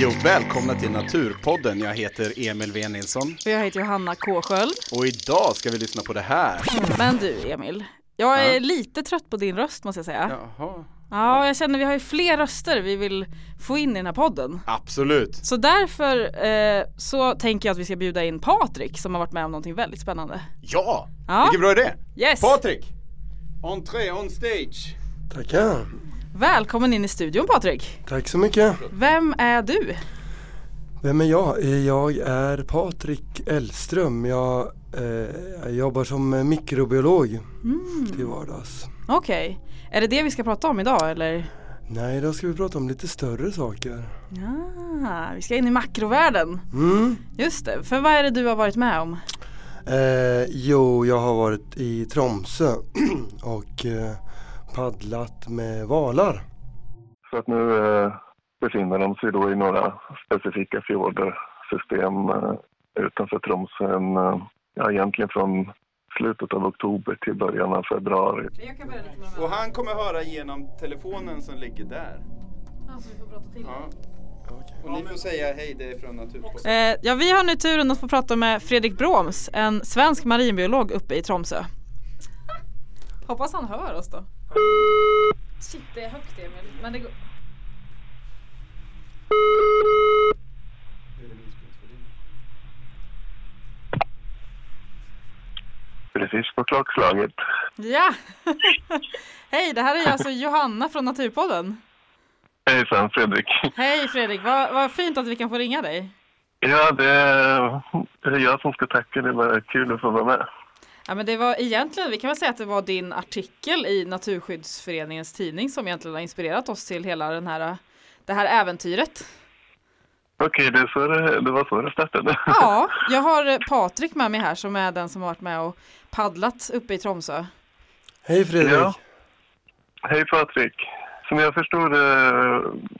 Hej och välkomna till Naturpodden. Jag heter Emil V Nilsson Och jag heter Johanna K Sköld. och idag ska vi lyssna på det här. Men du Emil, jag är Ja. lite trött på din röst måste jag säga. Jaha. Ja, jag känner vi har ju fler röster vi vill få in i den här podden. Absolut. Så därför eh, så tänker jag att vi ska bjuda in Patrik som har varit med om någonting väldigt spännande. Ja, Ja. vilken bra idé. Yes! Patrik! Entré on stage. Tackar. Välkommen in i studion Patrik. Tack så mycket. Vem är du? Vem är jag? Jag är Patrik Ellström. Jag, eh, jag jobbar som mikrobiolog till vardags. Okej, är det det vi ska prata om idag eller? Nej, idag ska vi prata om lite större saker. Ja, vi ska in i makrovärlden. Mm. Just det, för vad är det du har varit med om? Eh, jo, jag har varit i Tromsö och eh, paddlat med valar. Så att nu eh, befinner de sig då i några specifika fjordersystem eh, utanför Tromsö. En, eh, ja, egentligen från slutet av oktober till början av februari. Jag kan börja lite med de Och han kommer höra genom telefonen som ligger där. så vi får prata till. Ja. Och ni får säga hej, det är från Naturpodden. Eh, ja, vi har nu turen att få prata med Fredrik Broms, en svensk marinbiolog uppe i Tromsö. Hoppas han hör oss då. Shit, det är högt Emil, men det går... Precis på klockslaget. Ja! Hej, det här är alltså Johanna från Naturpodden. Hejsan Fredrik. Hej Fredrik, vad, vad fint att vi kan få ringa dig. Ja, det är, det är jag som ska tacka. Det var kul att få vara med. Ja men det var egentligen, vi kan väl säga att det var din artikel i Naturskyddsföreningens tidning som egentligen har inspirerat oss till hela den här, det här äventyret. Okej, det, så det, det var så det startade. Ja, jag har eh, Patrik med mig här som är den som har varit med och paddlat uppe i Tromsö. Hej Fredrik! Ja. Hej Patrik. Som jag förstod det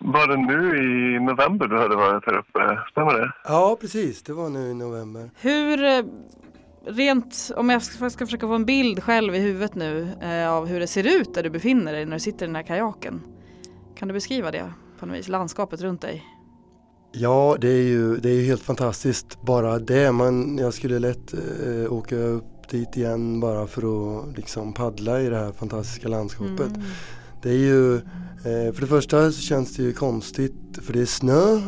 var det nu i november du hade varit här uppe. Stämmer det? Ja, precis. Det var nu i november. Hur, eh, rent, om jag ska, ska försöka få en bild själv i huvudet nu eh, av hur det ser ut där du befinner dig när du sitter i den här kajaken. Kan du beskriva det på något vis, landskapet runt dig? Ja, det är ju, det är ju helt fantastiskt bara det. Man, jag skulle lätt eh, åka upp dit igen bara för att liksom paddla i det här fantastiska landskapet. Mm. Det är ju, eh, för det första så känns det ju konstigt för det är snö.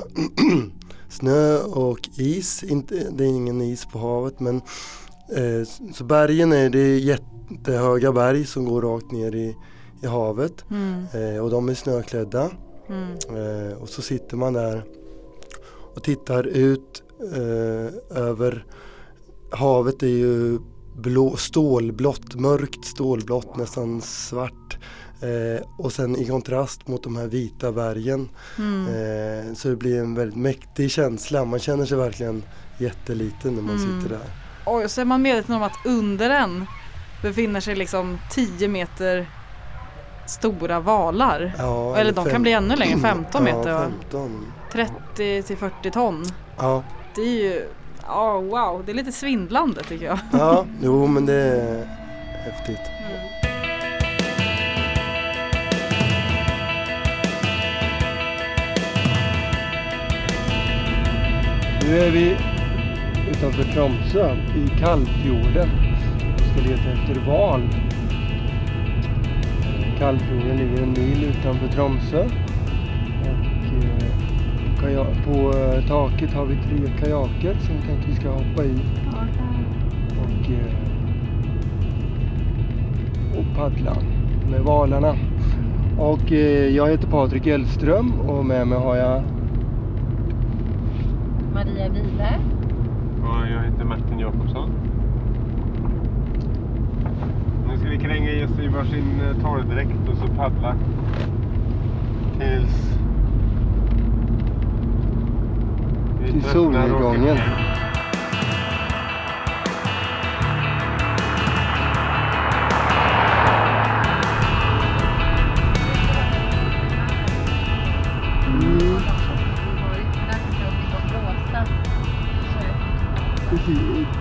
snö och is, inte, det är ingen is på havet men så bergen är, det är jättehöga berg som går rakt ner i, i havet Mm. eh, och de är snöklädda. Mm. Eh, och så sitter man där och tittar ut eh, över havet är ju blå, stålblått, mörkt stålblått, nästan svart. Eh, och sen i kontrast mot de här vita bergen. Mm. Eh, så det blir en väldigt mäktig känsla. Man känner sig verkligen jätteliten när man Mm. sitter där. Oj, och så är man medveten om att under den befinner sig liksom 10 meter stora valar. Ja, Eller de fem- kan bli ännu längre, 15 meter Ja, va? 15. 30 till 40 ton. Ja, Det är ju, ja wow, det är lite svindlande tycker jag. ja, jo men det är häftigt. Nu är vi utanför Tromsö i Kallfjorden och ska leta efter val. Kallfjorden ligger en mil utanför Tromsö. Och eh, på eh, taket har vi tre kajaker som vi tänkte vi ska hoppa i och, eh, och paddla med valarna. Och jag heter Patrik Elström och med mig har jag Maria Wile. Ja, jag heter Martin Jakobsson. Nu ska vi kränga i oss i varsin eh, torrdräkt och så paddla tills... till solnedgången.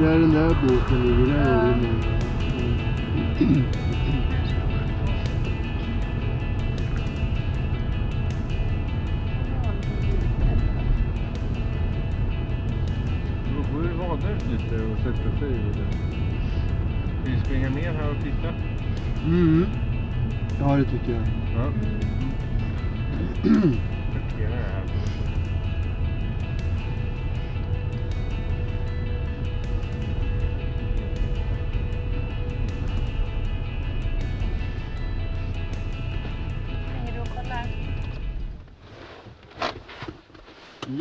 där den där båten ligger. Där ja. är det mm. Då får du vada lite och sätta sig i den. Ska vi springa ner här och titta? Mm. Ja, det tycker jag. Ja.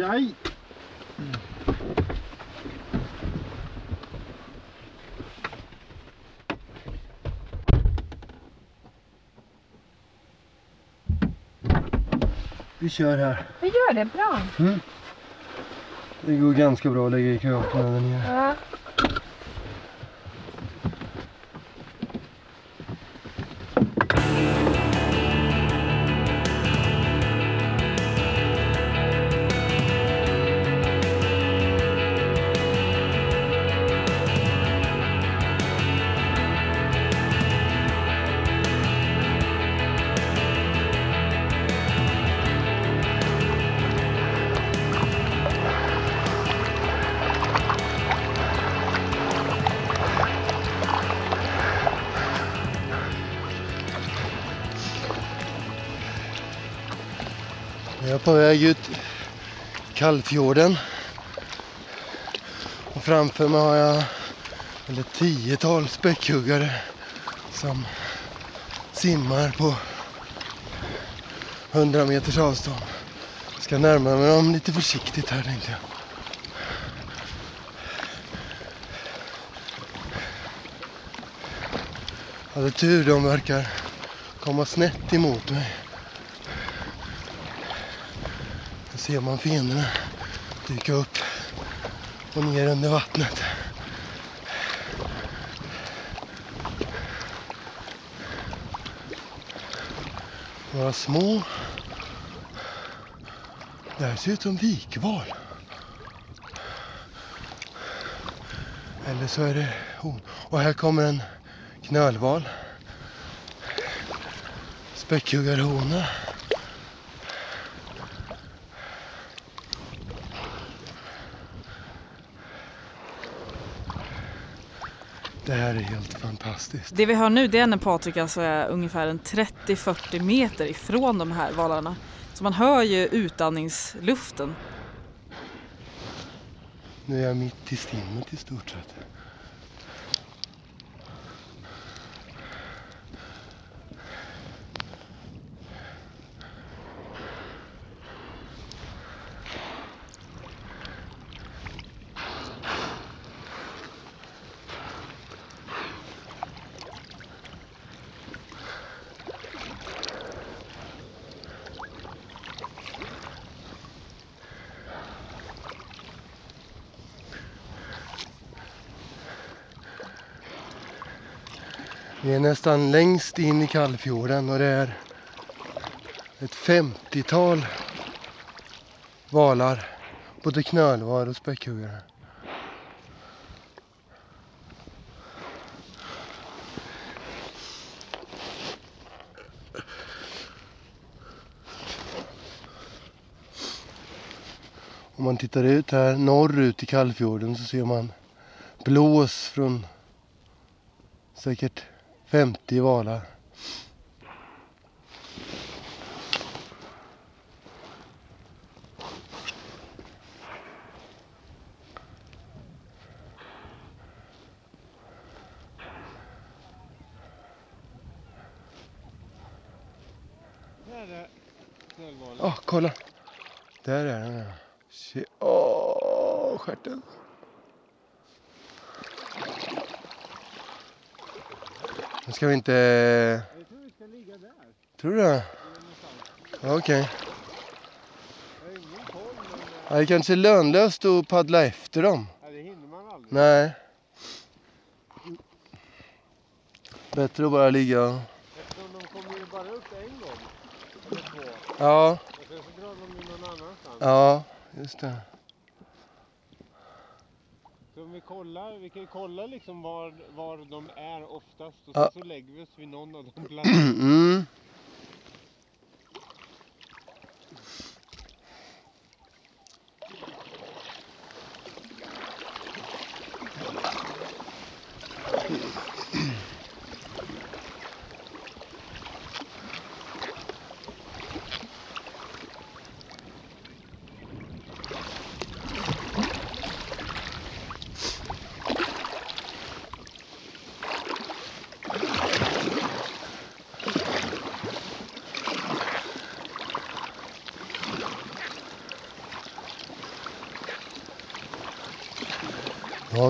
Jaj! Vi kör här. Vi gör det bra. Det går ganska bra att lägga i kajaken där nere. Ja. På väg ut i Kallfjorden. Och framför mig har jag ett tiotal späckhuggare som simmar på 100 meters avstånd. Jag ska närma mig dem lite försiktigt här tänkte jag. Jag hade tur, de verkar komma snett emot mig. Då ser man fienderna dyka upp och ner under vattnet. Några små. Det här ser ut som vikval. Eller så är det hon. Och här kommer en knölval. Späckhuggarhona. Det här är helt fantastiskt. Det vi hör nu det är när Patrik alltså är ungefär en 30-40 meter ifrån de här valarna. Så man hör ju utandningsluften. Nu är jag mitt i stimmet i stort sett. Vi är nästan längst in i Kallfjorden och det är ett 50-tal valar. Både knölvar och späckhuggare. Om man tittar ut här norrut i Kallfjorden så ser man blås från säkert 50 valar. Där är knölvalen. Åh, kolla! Där är den. ja. oh, stjärten. Nu ska vi inte... Jag tror vi ska ligga där. Tror du det? Okej. Ja, Det är kanske är lönlöst att paddla efter dem. Det hinner man aldrig. Nej. Bättre att bara ligga... Eftersom de kommer ju bara upp en gång. Eller två. Ja, Och sen så drar de ju någon annanstans. ja, just det. Så om vi kollar, vi kan ju kolla liksom var, var de är oftast och Ja. sen så lägger vi oss vid någon av de platserna. Mm.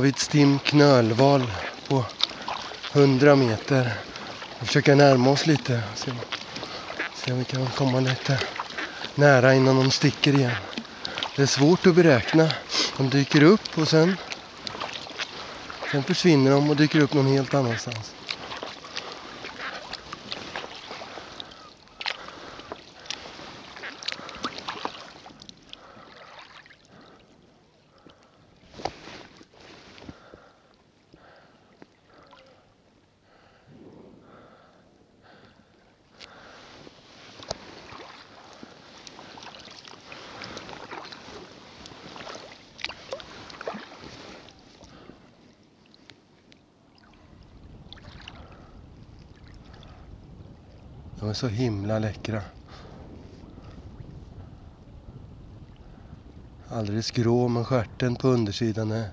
Nu har vi ett stim knölval på 100 meter. Vi försöker närma oss lite. Se, se om vi kan komma lite nära innan de sticker igen. Det är svårt att beräkna. De dyker upp och sen, sen försvinner de och dyker upp någon helt annanstans. De är så himla läckra. Alldeles grå men stjärten på undersidan är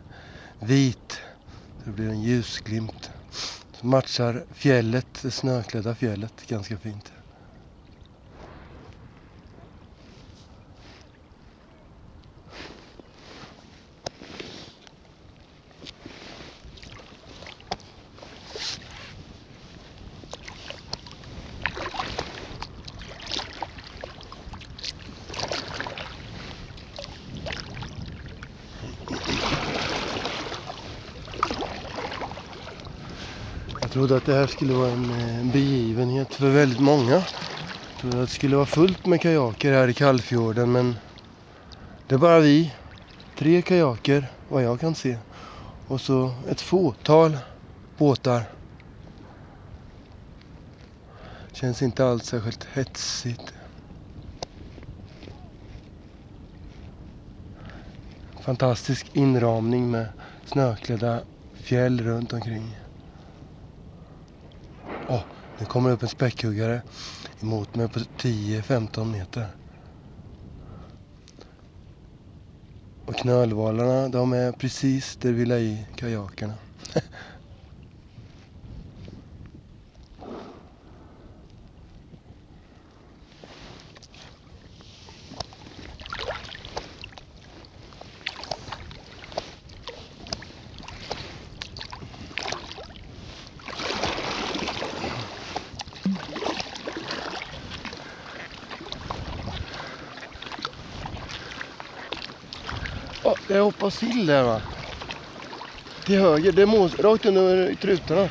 vit. Det blir en ljusglimt. Som matchar fjället, det snöklädda fjället ganska fint. Jag trodde att det här skulle vara en eh, begivenhet för väldigt många. Jag trodde att det skulle vara fullt med kajaker här i Kallfjorden men det är bara vi. Tre kajaker vad jag kan se. Och så ett fåtal båtar. Känns inte alls särskilt hetsigt. Fantastisk inramning med snöklädda fjäll runt omkring. Det nu kommer det upp en späckhuggare emot mig på 10-15 meter. Och knölvalarna, de är precis där vi la i kajakerna. Det hoppar sill där va. Till höger, det är mås, rakt under trutarna.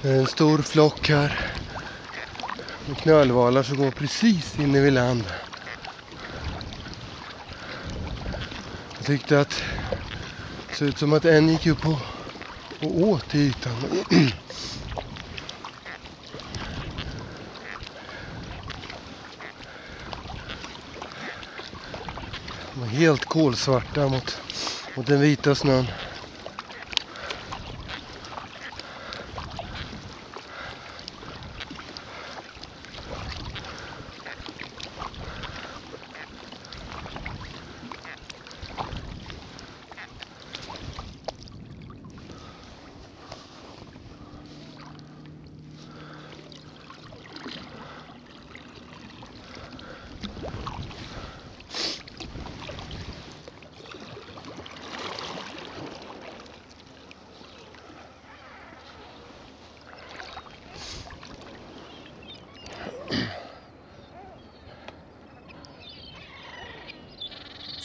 Det är en stor flock här. Med knölvalar som går precis inne vid land. Jag tyckte att det såg ut som att en gick upp och, och åt i ytan. helt kolsvarta mot, mot den vita snön.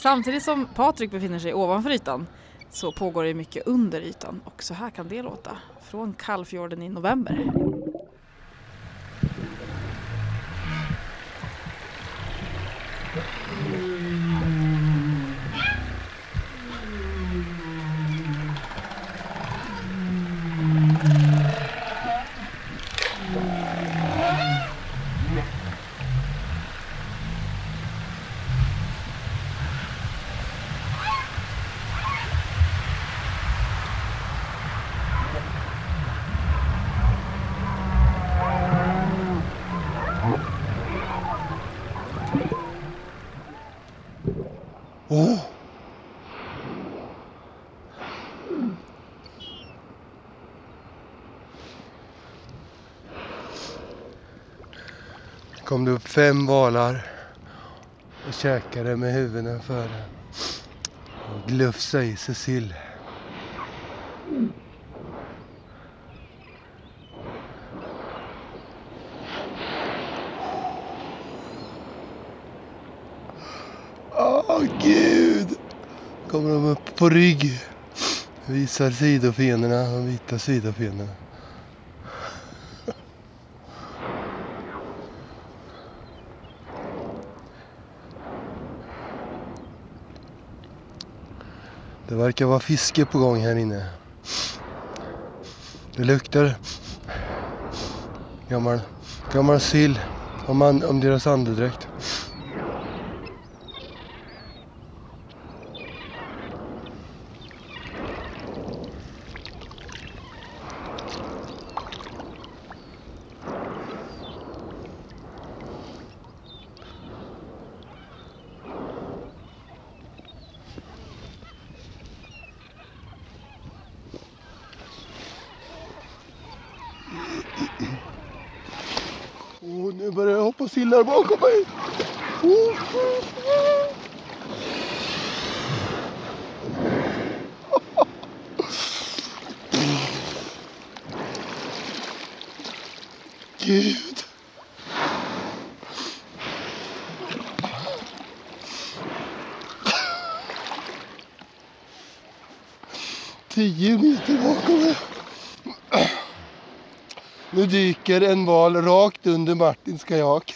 Samtidigt som Patrik befinner sig ovanför ytan så pågår det mycket under ytan och så här kan det låta från Kallfjorden i november. Åh! kom det upp fem valar och käkade med huvudena före och glufsade i sig sill. Åh gud! Kommer de upp på rygg. Visar sidofenorna, de vita sidofenorna. Det verkar vara fiske på gång här inne. Det luktar gammal, gammal sill om, man, om deras andedräkt. Oh, nu börjar jag hoppa sillar bakom mig. Oh, oh, oh. Gud. Tio meter bakom mig. Nu dyker en val rakt under Martins kajak.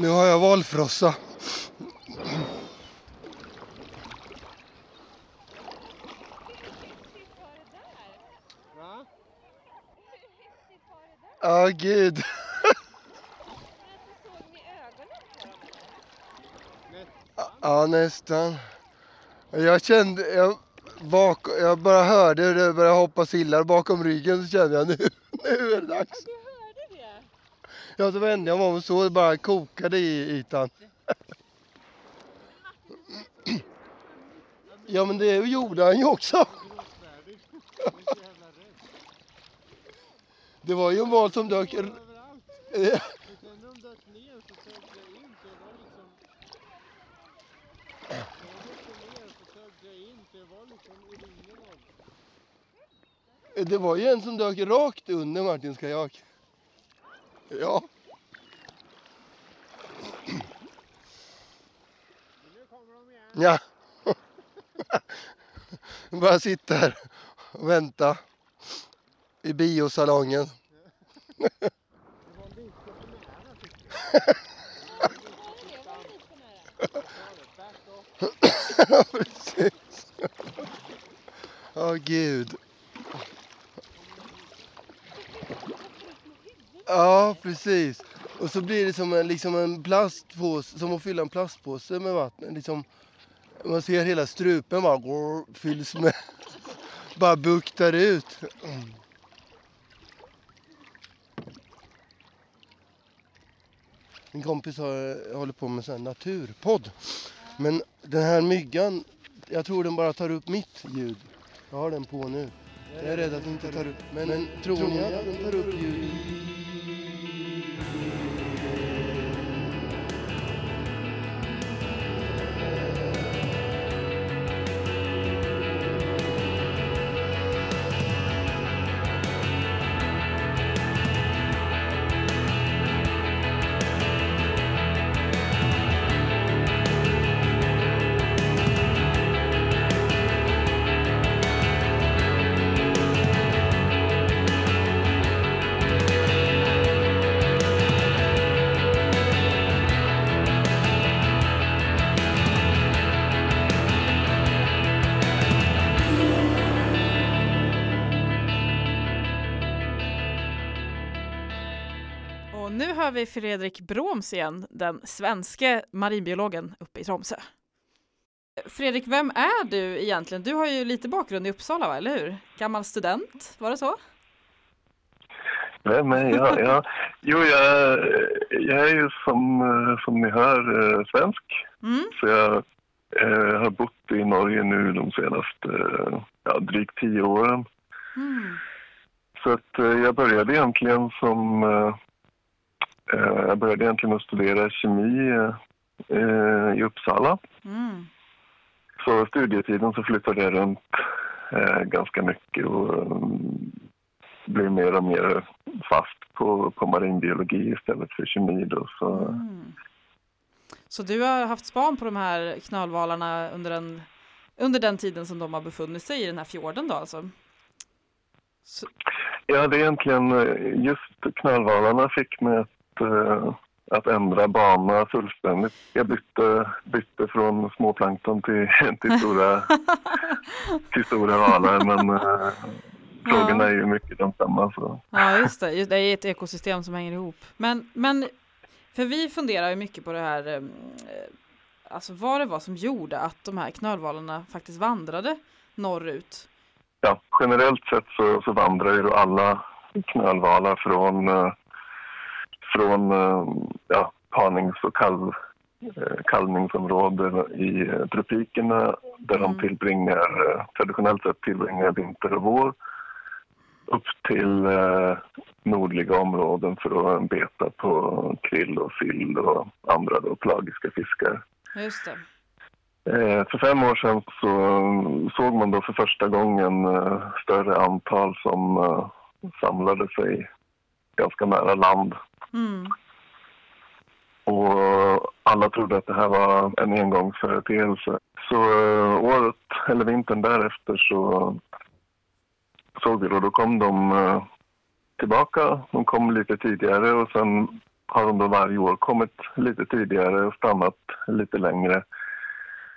Nu har frossa. Ja, oh, Ja, gud. Ja, nästan. Jag kände, jag, bak, jag bara hörde hur det började hoppa sillar bakom ryggen så kände jag nu, nu är det dags. Ja, så vände jag mig om och så bara kokade i ytan. Ja, men det gjorde han ju också. Det var ju en val som dök... Det var ju en som dök rakt under Martins kajak. Ja, nu kommer de igen. ja. Bara sitta här och vänta i biosalongen. Det var lite för nära tyckte jag. Det var lite för nära. Back off. Ja, precis. Åh gud. Ja, precis. Och så blir det som en, liksom en plastpåse, som att fylla en plastpåse med vatten. Liksom, man ser hela strupen bara går, fylls med, bara buktar ut. Min kompis har, håller på med en naturpodd. Men den här myggan, jag tror den bara tar upp mitt ljud. Jag har den på nu. Jag är rädd att den inte tar upp. Men, men tror ni att den tar upp ljud? Hör vi Fredrik Broms igen, den svenske marinbiologen uppe i Tromsö. Fredrik, vem är du egentligen? Du har ju lite bakgrund i Uppsala, va? eller hur? Gammal student, var det så? Vem är jag? Ja. Jo, jag, jag är ju som, som ni hör eh, svensk. Mm. Så jag eh, har bott i Norge nu de senaste eh, ja, drygt tio åren. Mm. Så att eh, jag började egentligen som... Eh, jag började egentligen att studera kemi eh, i Uppsala. Mm. Så studietiden så flyttade jag runt eh, ganska mycket och mm, blev mer och mer fast på, på marinbiologi istället för kemi. Då, så, Mm. Så du har haft span på de här knölvalarna under den, under den tiden som de har befunnit sig i den här fjorden då alltså? Så, Ja, det är egentligen just knölvalarna fick mig att, att ändra bana fullständigt. Jag bytte, bytte från småplankton till, till, stora, till stora valar men eh, frågorna är ju mycket de samma. Så. Ja, just det. Det är ett ekosystem som hänger ihop. Men, men för vi funderar ju mycket på det här, eh, alltså vad det var som gjorde att de här knölvalarna faktiskt vandrade norrut. Ja, generellt sett så, så vandrar ju alla knölvalar från, eh, från eh, ja, parnings och kalv, eh, kalvningsområden i eh, tropikerna där Mm. de tillbringar, traditionellt sett tillbringar vinter och vår upp till eh, nordliga områden för att beta på krill och sill och andra då, pelagiska fiskar. Just det. Eh, För fem år sedan så såg man då för första gången eh, större antal som samlade sig ganska nära land. Mm. Och alla trodde att det här var en engångsföreteelse. Så eh, året, eller vintern därefter, så såg vi då, då kom de eh, tillbaka. De kom lite tidigare och sen har de då varje år kommit lite tidigare och stannat lite längre.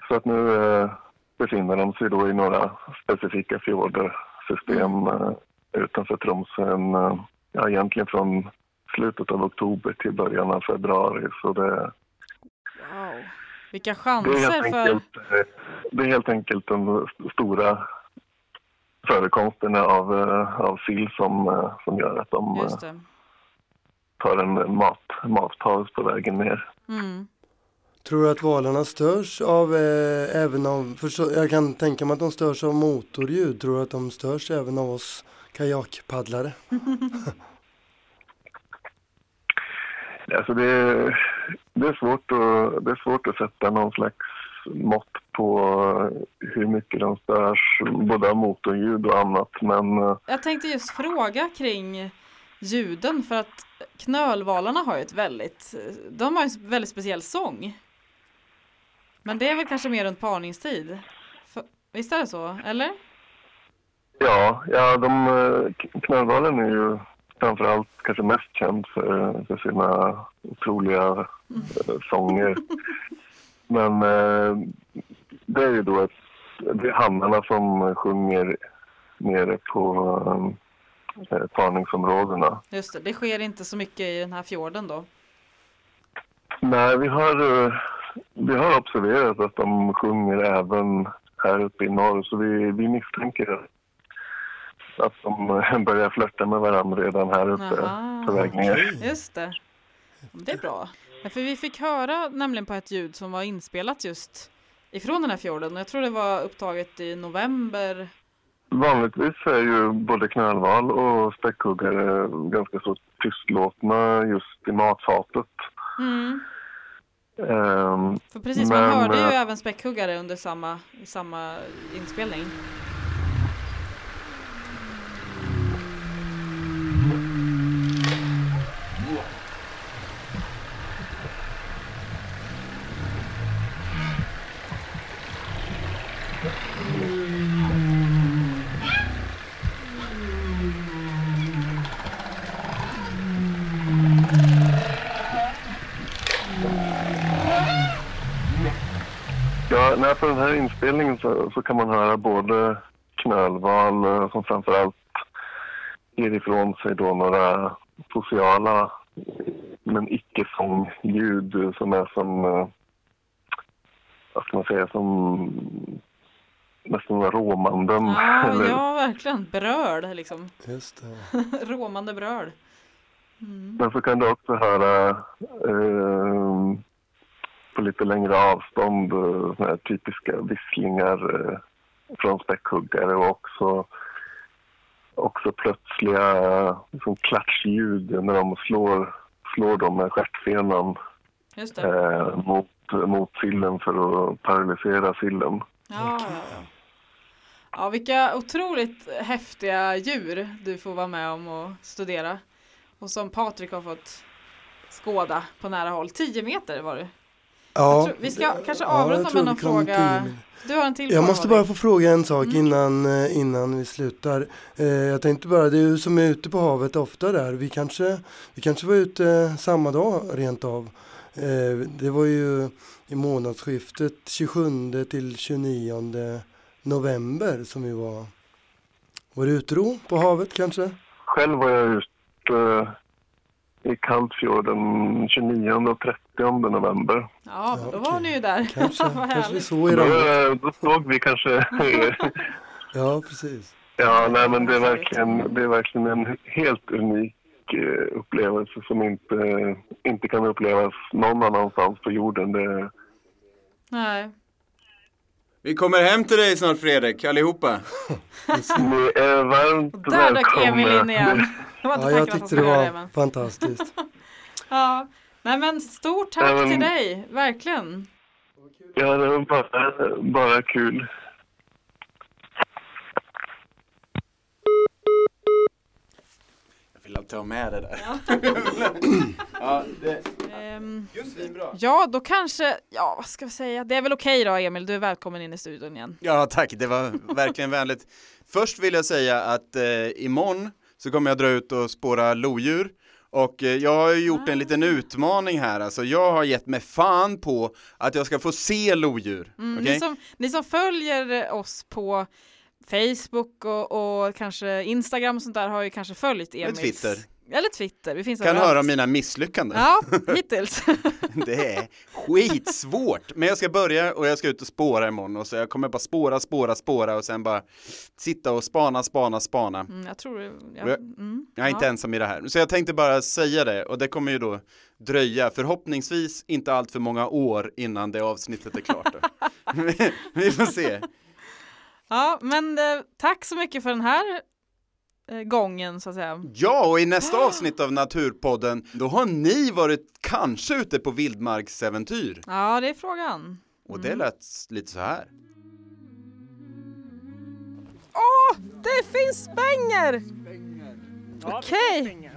Så att nu eh, befinner de sig då i några specifika fjordersystem eh, utanför Tromsö. En, eh, ja, egentligen från slutet av oktober till början av februari. Så det, Wow. Vilka det, är, helt chanser för... enkelt, eh, det är helt enkelt de st- stora förekomsterna av, eh, av sill som, eh, som gör att de tar en mat, matpaus på vägen ner. Mm. Tror du att valarna störs av, eh, även av, förstå, jag kan tänka mig att de störs av motorljud. Tror du att de störs även av oss kajakpaddlare? Alltså det, är, det, är svårt att, det är svårt att sätta någon slags mått på hur mycket de störs, både av motorljud och annat. Men eh, Jag tänkte just fråga kring ljuden för att knölvalarna har ju ett väldigt, de har en väldigt speciell sång. Men det är väl kanske mer runt parningstid? För, visst är det så, eller? ja, ja de, eh, knölvalen är ju framförallt kanske mest känd för, för sina otroliga eh, sånger. Men eh, det är ju då ett, det är hannarna som sjunger nere på eh, parningsområdena. Just det, det sker inte så mycket i den här fjorden då. Nej, vi har, eh, vi har observerat att de sjunger även här uppe i norr så vi, vi misstänker att de eh, börjar flörta med varandra redan här uppe Jaha. på väg ner. Just det. Det är bra. Ja, för vi fick höra nämligen på ett ljud som var inspelat just ifrån den här fjorden. Jag tror det var upptaget i november. Vanligtvis är ju både knölval och späckhuggare ganska så tystlåtna just i matfatet. Mm. Ehm, För precis, man Men, hörde ju eh, även späckhuggare under samma, samma inspelning. Så, så kan man höra både knölval eh, som framförallt ger ifrån sig då några sociala men icke-sångljud som är som, eh, vad ska man säga, som nästan råmanden. Ja, Eller- ja, verkligen. Bröl liksom. Just det. Råmande bröl. Mm. Men så kan du också höra eh, på lite längre avstånd eh, såna här typiska visslingar eh, från späckhuggare och också, också plötsliga liksom, klatschljud när de slår, slår dem med stjärtfenan eh, mot, mot sillen för att paralysera sillen. Ja, ja, ja. ja, vilka otroligt häftiga djur du får vara med om och studera. Och som Patrik har fått skåda på nära håll. 10 meter var det. Ja, tror- vi ska kanske ja, avrunda tror med någon fråga. till- Du har en till Jag måste bara få fråga en sak Mm. innan, eh, innan vi slutar. Eh, Jag tänkte bara, det är du som är ute på havet ofta där. Vi kanske, vi kanske var ute samma dag rent av. Eh, Det var ju i månadsskiftet 27 till 29 november som vi var. Var det utro på havet kanske? Själv var jag ute i Kantfjorden 29 och 30 november. Ja, då var ni ju där. Kanske, kanske vi såg er Då, då såg vi kanske Ja, precis. Ja, nej, men det är verkligen, det är verkligen en helt unik eh, upplevelse som inte, inte kan upplevas någon annanstans på jorden. Det, Nej. Vi kommer hem till dig snart Fredrik, allihopa. ni är varmt Och där dök Emil in igen. Det var inte Ja, jag tyckte det var det, fantastiskt. Ja. Nej men stort tack Ja, men- till dig, verkligen. Ja, det var bara, bara kul. Ha med det där. ja, det, Ehm, just svinbra. ja, då kanske, ja vad ska vi säga, det är väl okej då Emil, du är välkommen in i studion igen. Ja, tack. Det var verkligen vänligt. Först vill jag säga att eh, imorgon så kommer jag dra ut och spåra lodjur. Och eh, jag har ju gjort en liten utmaning här, alltså jag har gett mig fan på att jag ska få se lodjur. Mm, Okej? ni, som, ni som följer oss på Facebook och, och kanske Instagram och sånt där har ju kanske följt Eller Emils. Twitter. Eller Twitter, vi finns Kan överallt. höra om mina misslyckanden. Ja, hittills. Det är skitsvårt. Men jag ska börja och jag ska ut och spåra imorgon och så jag kommer bara spåra, spåra, spåra och sen bara sitta och spana, spana, spana. Mm, jag tror, ja, Jag- mm, Jag är inte ja. ensam i det här. Så jag tänkte bara säga det och det kommer ju då dröja förhoppningsvis inte allt för många år innan det avsnittet är klart. Vi får se. Ja, men eh, tack så mycket för den här eh, gången så att säga. Ja, och i nästa avsnitt av Naturpodden, då har ni varit kanske ute på vildmarksäventyr. Ja, det är frågan. Och det lät lite så här. Åh, det finns spänger! Okej.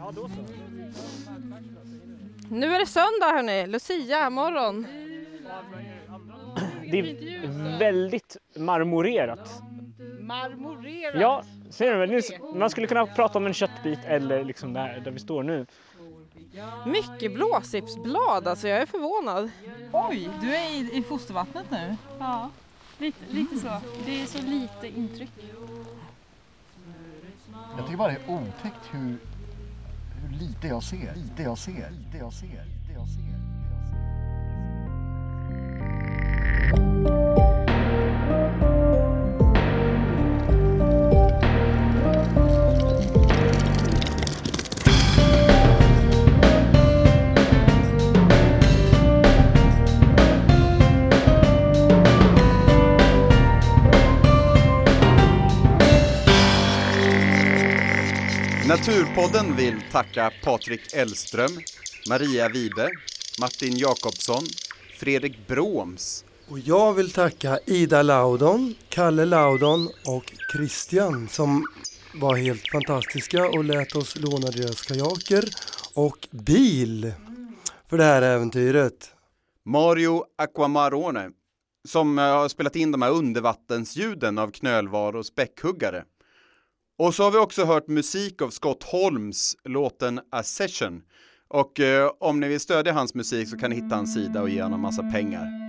Nu är det söndag hörni, Lucia morgon. Det är väldigt marmorerat. Marmorerat. Ja, ser du? Man skulle kunna prata om en köttbit eller liksom där, där vi står nu. Mycket blåsipsblad, alltså jag är förvånad. Oj, du är i, i fostervattnet nu? Ja, lite, lite så. Det är så lite intryck. Jag tycker bara det är otäckt hur, hur lite jag ser. Lite jag ser. Lite jag ser. Lite jag ser. Naturpodden vill tacka Patrik Elström, Maria Wibe, Martin Jakobsson, Fredrik Broms, och jag vill tacka Ida Laudon, Kalle Laudon och Christian som var helt fantastiska och lät oss låna deras kajaker och bil för det här äventyret. Mario Aquamarone som eh, har spelat in de här undervattensljuden av knölvar och späckhuggare. Och så har vi också hört musik av Scott Holmes, låten A Session. Och eh, om ni vill stödja hans musik så kan ni hitta hans sida och ge honom massa pengar.